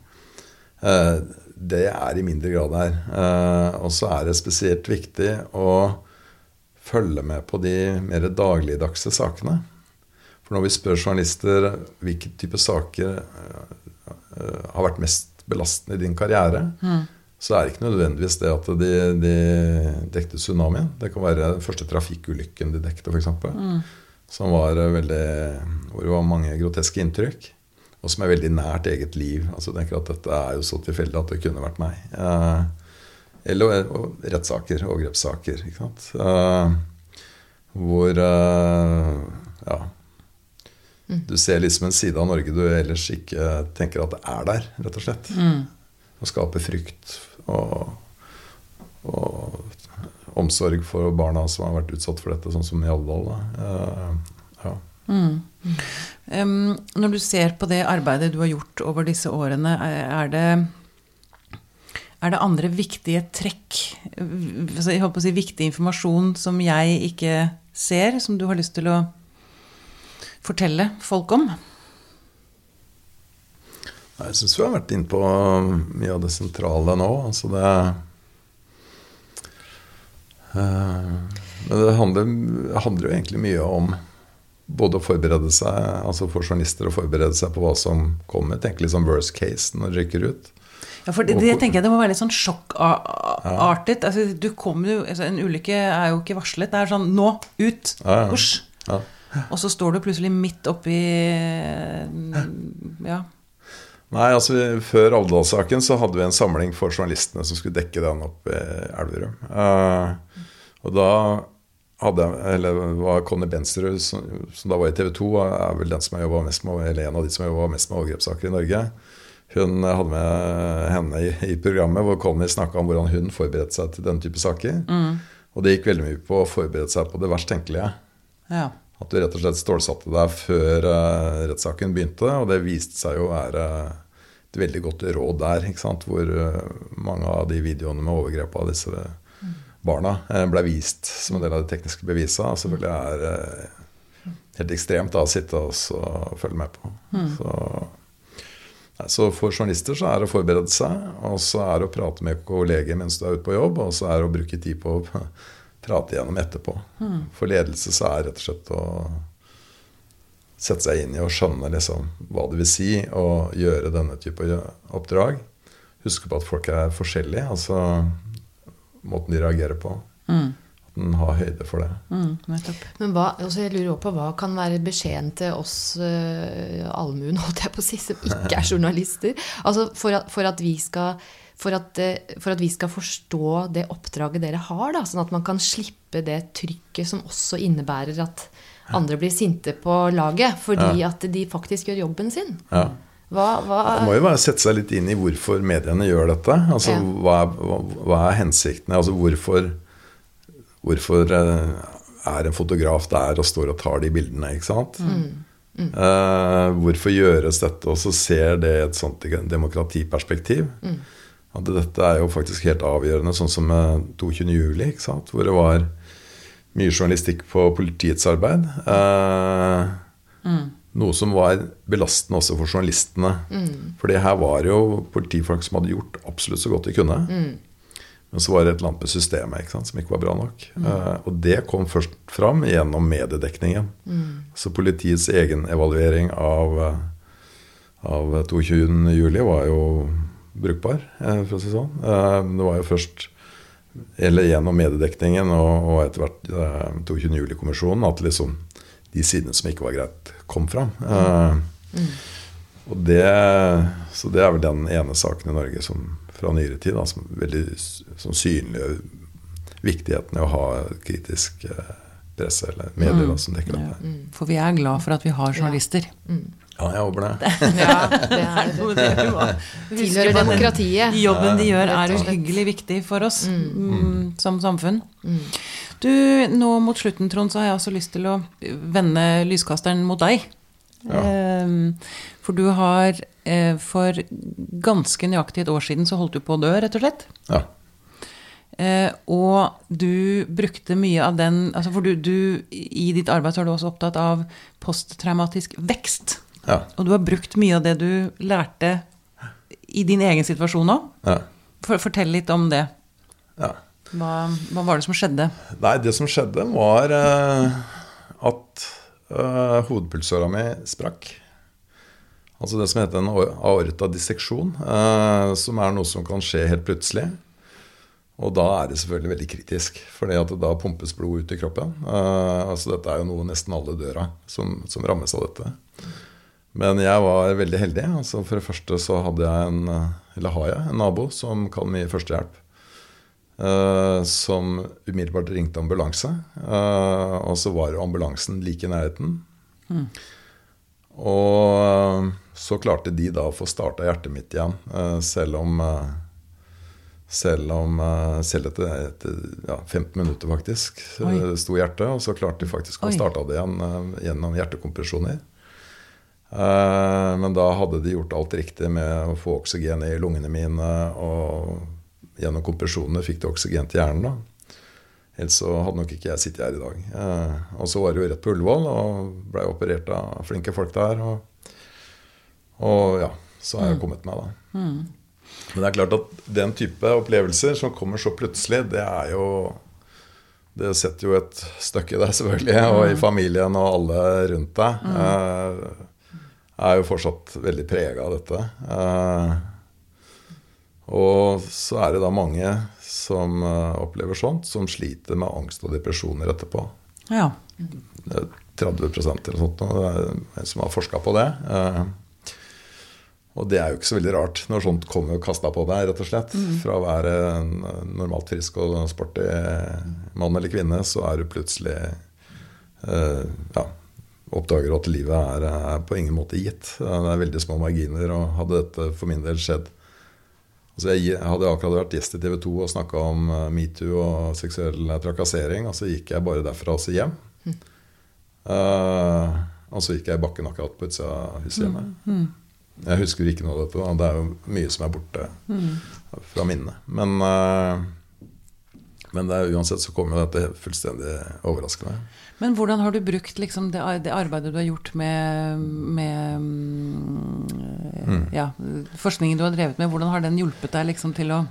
det er i mindre grad her. Og så er det spesielt viktig å følge med på de mer dagligdagse sakene. For når vi spør journalister hvilke type saker øh, har vært mest belastende i din karriere, så er det ikke nødvendigvis det at de, de dekte tsunamien. Det kan være den første trafikkulykken de dekte, f.eks. Mm. Som var øh, veldig Hvor det var mange groteske inntrykk. Og som er veldig nært eget liv. Altså jeg tenker at Dette er jo så tilfeldig at det kunne vært meg. Eh, eller og rettssaker, overgrepssaker. Ikke sant? Uh, hvor uh, Ja. Du ser liksom en side av Norge du ellers ikke tenker at det er der, rett og slett. Å skape frykt og, og omsorg for barna som har vært utsatt for dette, sånn som i Alvdal. Uh, ja. Mm. Um, når du ser på det arbeidet du har gjort over disse årene, er det, er det andre viktige trekk, altså jeg håper å si viktig informasjon som jeg ikke ser, som du har lyst til å fortelle folk om? Jeg syns vi har vært inne på mye av det sentrale nå. Altså det eh, Men det handler, handler jo egentlig mye om både å forberede seg, altså for journalister å forberede seg på hva som kommer. Tenke litt sånn worst case når de rykker ut. Ja, for det, det tenker jeg det må være litt sånn sjokkartet. Altså, du kommer jo, altså, en ulykke er jo ikke varslet. Det er sånn nå, ut, husj. Ja. Og så står du plutselig midt oppi Ja. Nei, altså Før Alvdal-saken så hadde vi en samling for journalistene som skulle dekke den opp i Elverum. Uh, og da hadde jeg, eller var Conny Bensrud, som, som da var i TV 2, er vel den som har jobbet mest med, eller en av de som jobba mest med overgrepssaker i Norge. Hun hadde med henne i, i programmet hvor Conny snakka om hvordan hun forberedte seg til denne type saker. Og det gikk veldig mye på å forberede seg på det verst tenkelige. ja. At du rett og slett stålsatte deg før uh, rettssaken begynte. Og det viste seg jo å være et veldig godt råd der. ikke sant? Hvor uh, mange av de videoene med overgrep av disse barna uh, ble vist som en del av de tekniske bevisene Og selvfølgelig er uh, helt ekstremt da, å sitte og følge med på. Så, nei, så for journalister så er det å forberede seg, og så er det å prate med kolleger mens du er ute på jobb, og så er det å bruke tid på å prate igjennom etterpå. For ledelse så er det rett og slett å sette seg inn i og skjønne liksom hva det vil si å gjøre denne type oppdrag. Huske på at folk er forskjellige, altså måten de reagerer på. At en ha høyde for det. Mm. Men hva, altså jeg lurer også på hva kan være beskjeden til oss uh, allmuen, holdt jeg på å si, som ikke er journalister? Altså for at, for at vi skal for at, eh, for at vi skal forstå det oppdraget dere har, da, sånn at man kan slippe det trykket som også innebærer at andre blir sinte på laget, fordi at de faktisk gjør jobben sin. Ja. Hva, hva Man må jo bare sette seg litt inn i hvorfor mediene gjør dette. Altså, Ja. hva, er, hva, hva er hensiktene? Altså, hvorfor, hvorfor eh, er en fotograf der og står og tar de bildene? ikke sant? Eh, hvorfor gjøres dette? Og så ser det et sånt demokratiperspektiv. At dette er jo faktisk helt avgjørende, sånn som med 22. juli, ikke sant? hvor det var mye journalistikk på politiets arbeid. Mm. Noe som var belastende også for journalistene. For det her var jo politifolk som hadde gjort absolutt så godt de kunne. Men så var det et eller annet med systemet ikke sant, som ikke var bra nok. Eh, og det kom først fram gjennom mediedekningen. Så politiets egen evaluering av, eh, av 22.07 var jo brukbar, eh, for å si det sånn. Uh, det var jo først eller gjennom mediedekningen og, og etter hvert uh, 22. juli-kommisjonen at liksom de sidene som ikke var greit, kom fram. Mm. og det, så det er vel den ene saken i Norge som, fra nyere tid da, som veldig som synliggjør viktigheten i å ha kritisk eh, presse eller medier da, som dekker dette. For vi er glad for at vi har journalister. Ja, jeg håper det. Ja, det er Tilhører demokratiet. Jobben de gjør, er uhyggelig viktig for oss mm, som samfunn. Du, nå mot slutten, Trond, så har jeg også lyst til å vende lyskasteren mot deg. Ehm, For du har eh, for ganske nøyaktig et år siden så holdt du på å dø, rett og slett. Ja. Eh, og du brukte mye av den altså For du, du, i ditt arbeid så er du også opptatt av posttraumatisk vekst. Ja. Og du har brukt mye av det du lærte i din egen situasjon òg. ja. For, fortell litt om det. ja. Hva, hva var det som skjedde? Nei, det som skjedde, var eh, at uh, hodepulsåra mi sprakk. Altså det som heter en aorta aortadisseksjon, uh, som er noe som kan skje helt plutselig. Og da er det selvfølgelig veldig kritisk, for da pumpes blod ut i kroppen. Uh, altså dette er jo noe nesten alle dør av, som, som rammes av dette. Men jeg var veldig heldig. Altså for det første så hadde jeg en, eh, eller har jeg, en nabo som kan mye førstehjelp. Eh, som umiddelbart ringte ambulanse. Uh, og så var ambulansen like i nærheten. Og uh, så klarte de da å få starta hjertet mitt igjen, eh, selv om selv om selv etter, etter ja, 15 minutter faktisk Oi. sto hjertet. Og så klarte de faktisk å starte det igjen gjennom hjertekompresjoner. Men da hadde de gjort alt riktig med å få oksygen i lungene mine. Og gjennom kompresjonene fikk det oksygen til hjernen. da. Ellers så hadde nok ikke jeg sittet her i dag. Og så var det jo rett på Ullevål og blei operert av flinke folk der. og og ja, så har jeg mm. kommet meg, da. Mm. Men det er klart at den type opplevelser som kommer så plutselig, det er jo Det setter jo et støkk i deg, selvfølgelig, og i mm. familien og alle rundt deg. Mm. Eh, er jo fortsatt veldig prega av dette. Eh, og så er det da mange som uh, opplever sånt, som sliter med angst og depresjoner etterpå. Ja. 30% eller sånt. Det er en som har forska på det. Uh, og det er jo ikke så veldig rart når sånt kommer kasta på deg, rett og slett. Mm. Fra å være en normalt frisk og sporty mann eller kvinne, så er du plutselig eh, ja, oppdager at livet er, er, på ingen måte gitt. Det er veldig små marginer. Og hadde dette for min del skjedd altså Jeg hadde akkurat vært gjest i TV 2 og snakka om eh, metoo og seksuell trakassering, og så gikk jeg bare derfra og så hjem. Mm. Uh, og så gikk jeg i bakken akkurat på utsida av huset hjemme. Mm. mm. Jeg husker ikke noe av dette. Det er jo mye som er borte mm. fra minnet. Men, uh, men er, uansett så kommer dette fullstendig overraskende. Men hvordan har du brukt liksom, det, det, arbeidet du har gjort med, med mm. ja, forskningen du har drevet med, hvordan har den hjulpet deg liksom, til å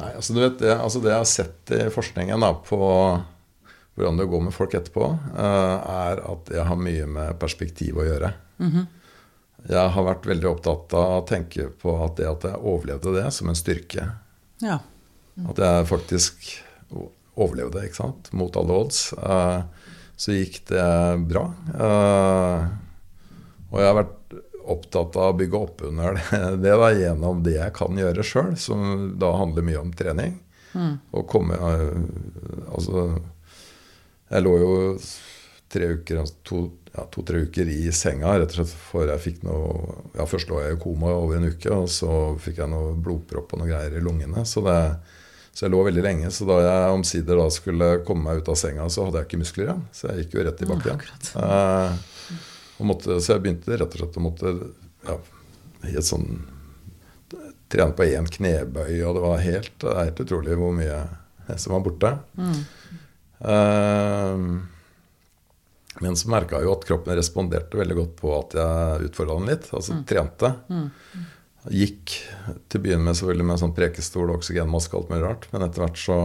Nei, altså, du vet, det, altså, det jeg har sett i forskningen da, på hvordan det går med folk etterpå, uh, er at jeg har mye med perspektiv å gjøre. Mm -hmm. Jeg har vært veldig opptatt av å tenke på at det at jeg overlevde det, som en styrke. Ja. At jeg faktisk overlevde, ikke sant, mot alle odds. Eh, så gikk det bra. Eh, og jeg har vært opptatt av å bygge opp under det da, gjennom det jeg kan gjøre sjøl, som da handler mye om trening. Mm. Og komme eh, Altså, jeg lå jo tre uker, altså to ja, to-tre uker i senga rett og slett for jeg fikk noe ja, Først lå jeg i koma over en uke, og så fikk jeg noe blodpropp og noe greier i lungene. Så, det, så, jeg lå veldig lenge. Så da jeg omsider da skulle komme meg ut av senga, så hadde jeg ikke muskler igjen. Så jeg gikk jo rett i bakken. Eh, måtte, så jeg begynte rett og slett å måtte ja, helt sånn trene på én knebøy, og det var helt, helt utrolig hvor mye som var borte. Mm. Uh, men så merka jeg jo at kroppen responderte veldig godt på at jeg utfordra den litt. Altså mm. trente. Mm. Gikk til å begynne med selvfølgelig med en sånn prekestol og oksygenmaske og alt mulig rart. Men etter hvert så,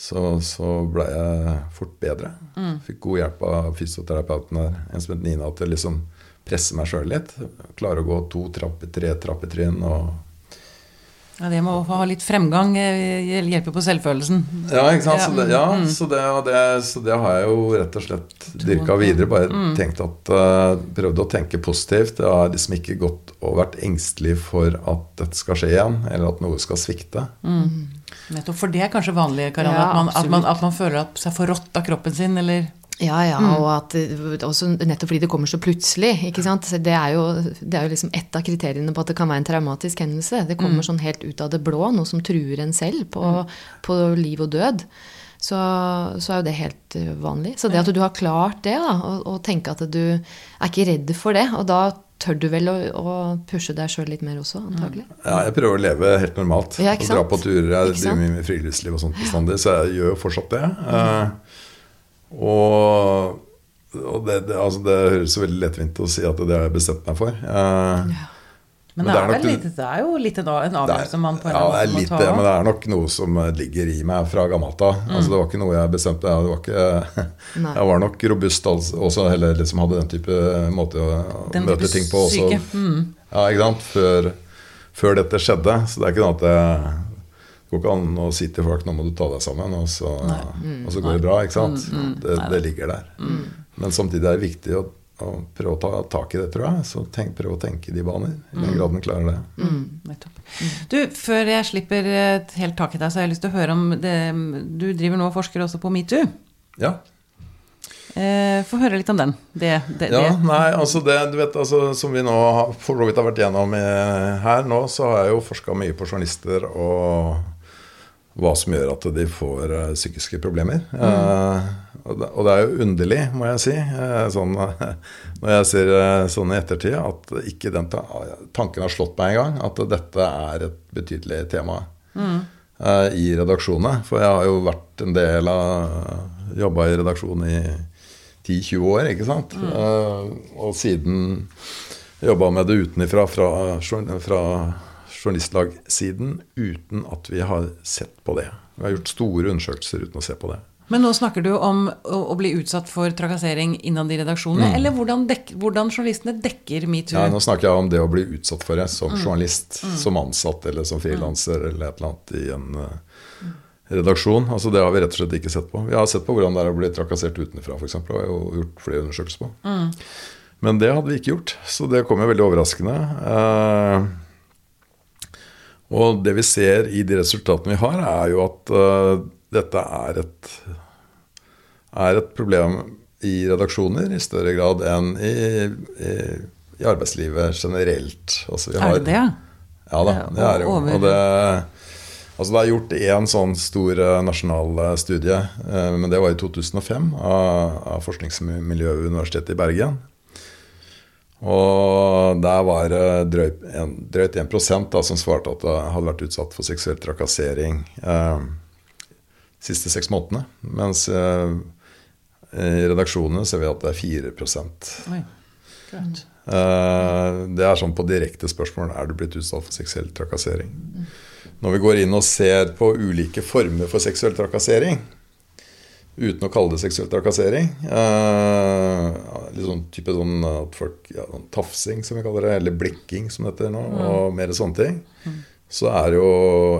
så, så blei jeg fort bedre. Mm. Fikk god hjelp av fysioterapeuten der, en som het Nina, til å liksom presse meg sjøl litt. Klare å gå to trapper, tre trappetrinn og ja, Det med å ha litt fremgang eh, hjelper på selvfølelsen. Ja, ikke sant? Så det, ja, mm. så, det, det, så det, har jeg jo rett og slett dyrka videre. Bare mm. at uh, prøvde å tenke positivt. Jeg har liksom ikke gått og vært engstelig for at dette skal skje igjen, eller at noe skal svikte. Mm. Nettopp. For det er kanskje vanlig, Karin, ja, at, man, at, man, at man føler at seg for rått av kroppen sin, eller ja, ja, mm. og at, også nettopp fordi det kommer så plutselig. ikke sant? Det er jo, det er jo liksom ett av kriteriene på at det kan være en traumatisk hendelse. Det kommer mm. sånn helt ut av det blå, noe som truer en selv på, mm. på liv og død. Så, så, er jo det helt eh, vanlig. Så det at du har klart det, da, og, og tenke at du er ikke redd for det, og da tør du vel å, å pushe deg sjøl litt mer også, antagelig? Ja, jeg prøver å leve helt normalt. Ja, og dra på turer. Jeg driver mye med friluftsliv og sånt bestandig, så jeg gjør jo fortsatt det. Mm. Og, og det, det, altså det, høres veldig lettvint å si at det har jeg bestemt meg for. Uh, ja. Men, men det, er, litt, det, er jo litt en avgjørelse man på en ja, måte må ta. Det, men det er nok noe som ligger i meg fra gammelt av. Mm. Altså, det var ikke noe jeg bestemte. Jeg var, jeg var nok robust også, heller liksom hadde den type måte å den møte ting på. Også, mm. ja, ikke sant? Før, før, dette skjedde. Så det er ikke noe at jeg det går ikke an å si til folk nå må du ta deg sammen, og så, mm, og så går det bra. ikke sant? Mm, mm, det, det, ligger der. Mm. Men samtidig er det viktig å, å, prøve å ta tak i det, tror jeg. Så tenk, prøv å tenke i de baner. I den mm. grad den klarer det. Mm, du, Før jeg slipper helt tak i deg, så har jeg lyst til å høre om det, Du driver nå og forsker også på metoo. Ja. Eh, Få høre litt om den. Det, det, Ja, det. nei, altså det, du vet, altså, Som vi nå for så vidt har vært gjennom eh, her nå, så har jeg jo forska mye på journalister og hva som gjør at de får eh, psykiske problemer. Eh, og, det, er jo underlig, må jeg si, eh, sånn, når jeg ser eh, sånn i ettertid, at ikke den ta tanken har slått meg engang. At dette er et betydelig tema mm. i redaksjonene. For jeg har jo vært en del av Jobba i redaksjon i 10-20 år, ikke sant. Mm. og siden jobba med det utenifra, fra, fra journalistlagssiden, uten at vi har sett på det. Vi har gjort store undersøkelser uten å se på det. Men nå snakker du om å, å bli utsatt for trakassering innad i redaksjonene, eller hvordan, dek, hvordan journalistene dekker metoo? Mm. Ja, nå snakker jeg om det å bli utsatt for det som journalist, som ansatt eller som frilanser eller et eller annet i en eh, redaksjon. Altså Det har vi rett og slett ikke sett på. Vi har sett på hvordan det er å bli trakassert utenfra, f.eks. Vi gjort flere undersøkelser på. Men det hadde vi ikke gjort, så det kom jo veldig overraskende. Eh, og det vi ser i de resultatene vi har, er jo at eh, dette er et, er et problem i redaksjoner i større grad enn i, i, i arbeidslivet generelt. Altså, vi Er det det? ja? Da, det er jo. Og det, altså det er gjort én sånn stor eh, nasjonal eh, studie, eh, men det var i 2005, av, av forskningsmiljøet ved Universitetet i Bergen. Og der var det drøyt, drøyt 1 da, som svarte at det hadde vært utsatt for seksuell trakassering eh, siste seks månedene. Mens eh, i redaksjonene ser vi at det er 4 Oi. Eh, Det er sånn på direkte spørsmål er du blitt utsatt for seksuell trakassering. Når vi går inn og ser på ulike former for seksuell trakassering, uten å kalle det seksuell trakassering eh, Litt sånn type sånn at folk ja, sånn tafsing, som vi kaller det, eller blikking, som det heter nå, og mer sånne ting. Så er det jo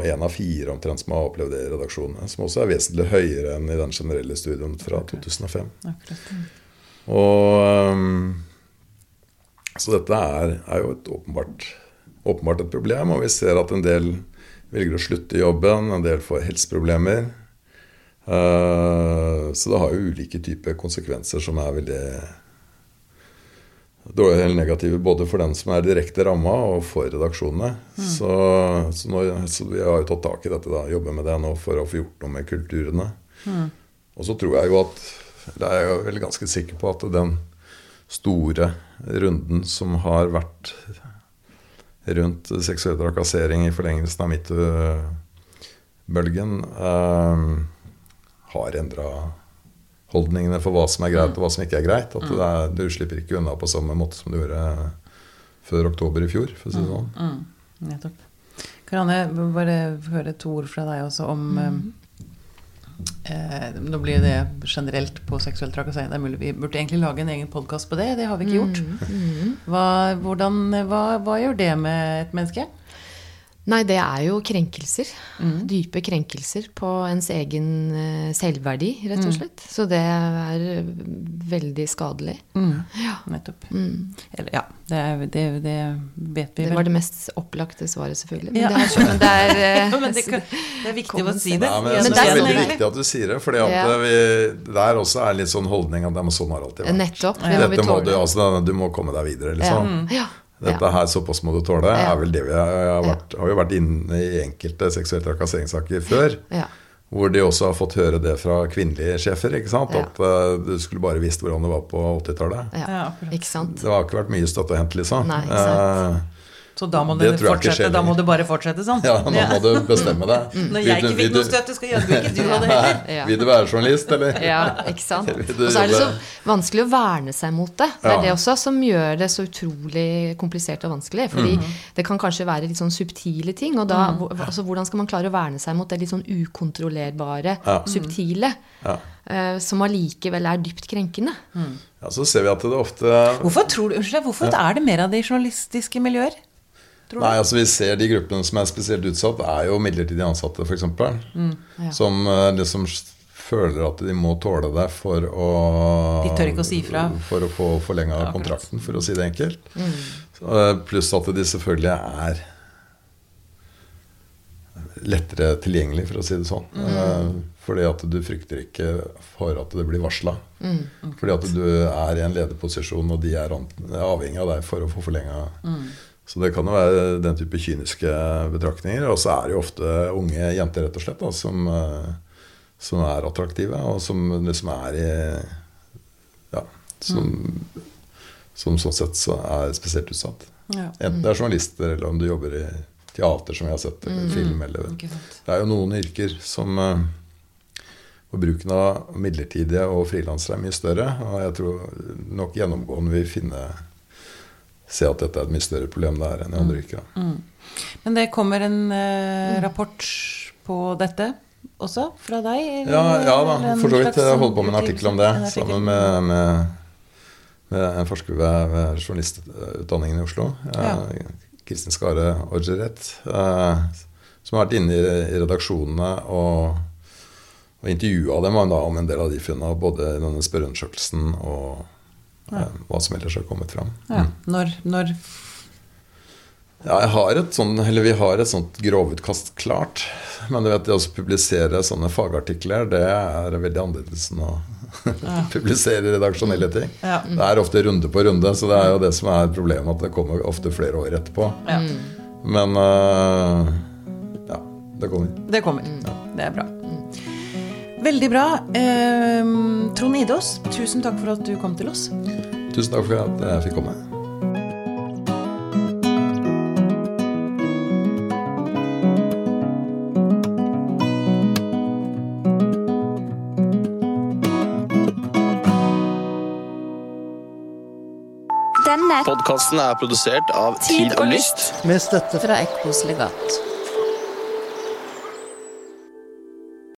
én av fire omtrent som har opplevd det i redaksjonene. Som også er vesentlig høyere enn i den generelle studien fra 2005. Og ehm, Så dette er, er jo et åpenbart, åpenbart et problem, og vi ser at en del velger å slutte i jobben, en del får helseproblemer. Eh, så det har jo ulike typer konsekvenser som er veldig dårlige eller negative både for den som er direkte ramma, og for redaksjonene. Så, så, nå, så vi har jo tatt tak i dette, da, jobber med det nå for å få gjort noe med kulturene. Og så tror jeg jo at Eller jeg er jo vel ganske sikker på at den store runden som har vært rundt seksuell trakassering i forlengelsen av metoo-bølgen, eh, har endra holdningene for hva som er greit og hva som ikke er greit. At det er, du slipper ikke unna på samme måte som du gjorde før oktober i fjor, for å si det sånn. Mm, nettopp. Karianne, bare høre to ord fra deg også om eh, Nå blir det generelt på seksuell trakassering. Det er mulig Vi burde egentlig lage en egen podkast på det. Det har vi ikke gjort. Hva, hvordan, hva, hva gjør det med et menneske? Nei, det er jo krenkelser. Dype krenkelser på ens egen eh, selvverdi, rett og slett. Så det er eh, veldig skadelig. Ja. Nettopp. Eller ja, det, er, det, det vet vi Det var det mest opplagte svaret, selvfølgelig. Men Ja. det er, men det er, eh, Men det, kan, det er viktig å si det. Ja, men jeg synes det er er veldig sånn- viktig at du sier det. for Ja. der også er litt sånn holdning at sånn har alltid vært. Nettopp. Det må vi må du, altså, du må komme deg videre, liksom. Ja. Dette Ja. her, såpass må du tåle, Ja. er vel det vi har, vært, har jo vært inne i enkelte seksuelle trakasseringssaker før. Ja. Hvor de også har fått høre det fra kvinnelige sjefer. ikke sant? Ja. At uh, du skulle bare visst hvordan det var på 80-tallet. Ja. Ja. Ikke sant? Det har ikke vært mye støtte å hente, liksom. Nei, ikke sant. Eh, Så da må Det det, fortsette. Da må det bare fortsette sånn. ja, nå må du bestemme deg. Når jeg ikke fikk noe støtte, skal jaggu ikke du ha det heller. Ja. Vil du være journalist, eller? Ja, ikke sant? Og så er det så vanskelig å verne seg mot det. Det er Ja. det også som gjør det så utrolig komplisert og vanskelig. Fordi det kan kanskje være litt sånn subtile ting. Og da, altså, hvordan skal man klare å verne seg mot det litt sånn ukontrollerbare, Ja. subtile, Ja. eh, som allikevel er dypt krenkende? ja, så ser vi at det ofte Hvorfor, tror du, unnskyld, hvorfor er det mer av det i journalistiske miljøer? Tror? Nei, altså Vi ser de gruppene som er spesielt utsatt, er jo midlertidig ansatte, f.eks. Mm, ja. Som liksom føler at de må tåle det for å De tør ikke å si fra. For å få forlenga Ja, kontrakten, for å si det enkelt. Mm. Eh, Pluss at de selvfølgelig er lettere tilgjengelig, for å si det sånn. Mm. Eh, fordi at du frykter ikke for at det blir varsla. Fordi at du er i en lederposisjon, og de er avhengig av deg for å få forlenga. Så det kan jo være den type kyniske betraktninger. Og så er det jo ofte unge jenter rett og slett da, som, eh, som er attraktive, og som liksom er i Ja, som, som sånn sett så er spesielt utsatt. Ja. Enten det er journalister, eller om du jobber i teater, som jeg har sett, eller film. Eller, det er jo noen yrker som og bruken av midlertidige og frilansere er mye større. Og jeg tror nok gjennomgående vil finne se at dette er et mye større problem der enn i andre yrker. Mm. Men det kommer en eh, rapport på dette også fra deg? eller- Ja, ja da, for så vidt. Jeg holder på med en artikkel om det sammen med, med, med en forsker ved, ved journalistutdanningen i Oslo. Ja. eh, Kristin Skare Orgeret. eh, som har vært inne i, i redaksjonene og, og intervjua dem om en del av de funnene. Både i denne spørreundersøkelsen og hva som ellers har kommet fram. Ja. Når, når Ja, jeg har et eller Vi har et sånt grovutkast klart. Men du vet, det å publisere sånne fagartikler, det er veldig annerledes enn å publisere redaksjonelle ting. Ja. Det er ofte runde på runde, så det er jo det som er problemet. At det kommer ofte flere år etterpå. Ja. Men uh, ja, det kommer. Det kommer. Det er bra. Veldig bra. Eh, Trond Idås, tusen takk for at du kom til oss. Tusen takk for at jeg fikk komme. Podkasten er produsert av Tid og Lyst. med støtte fra Ekkos legat.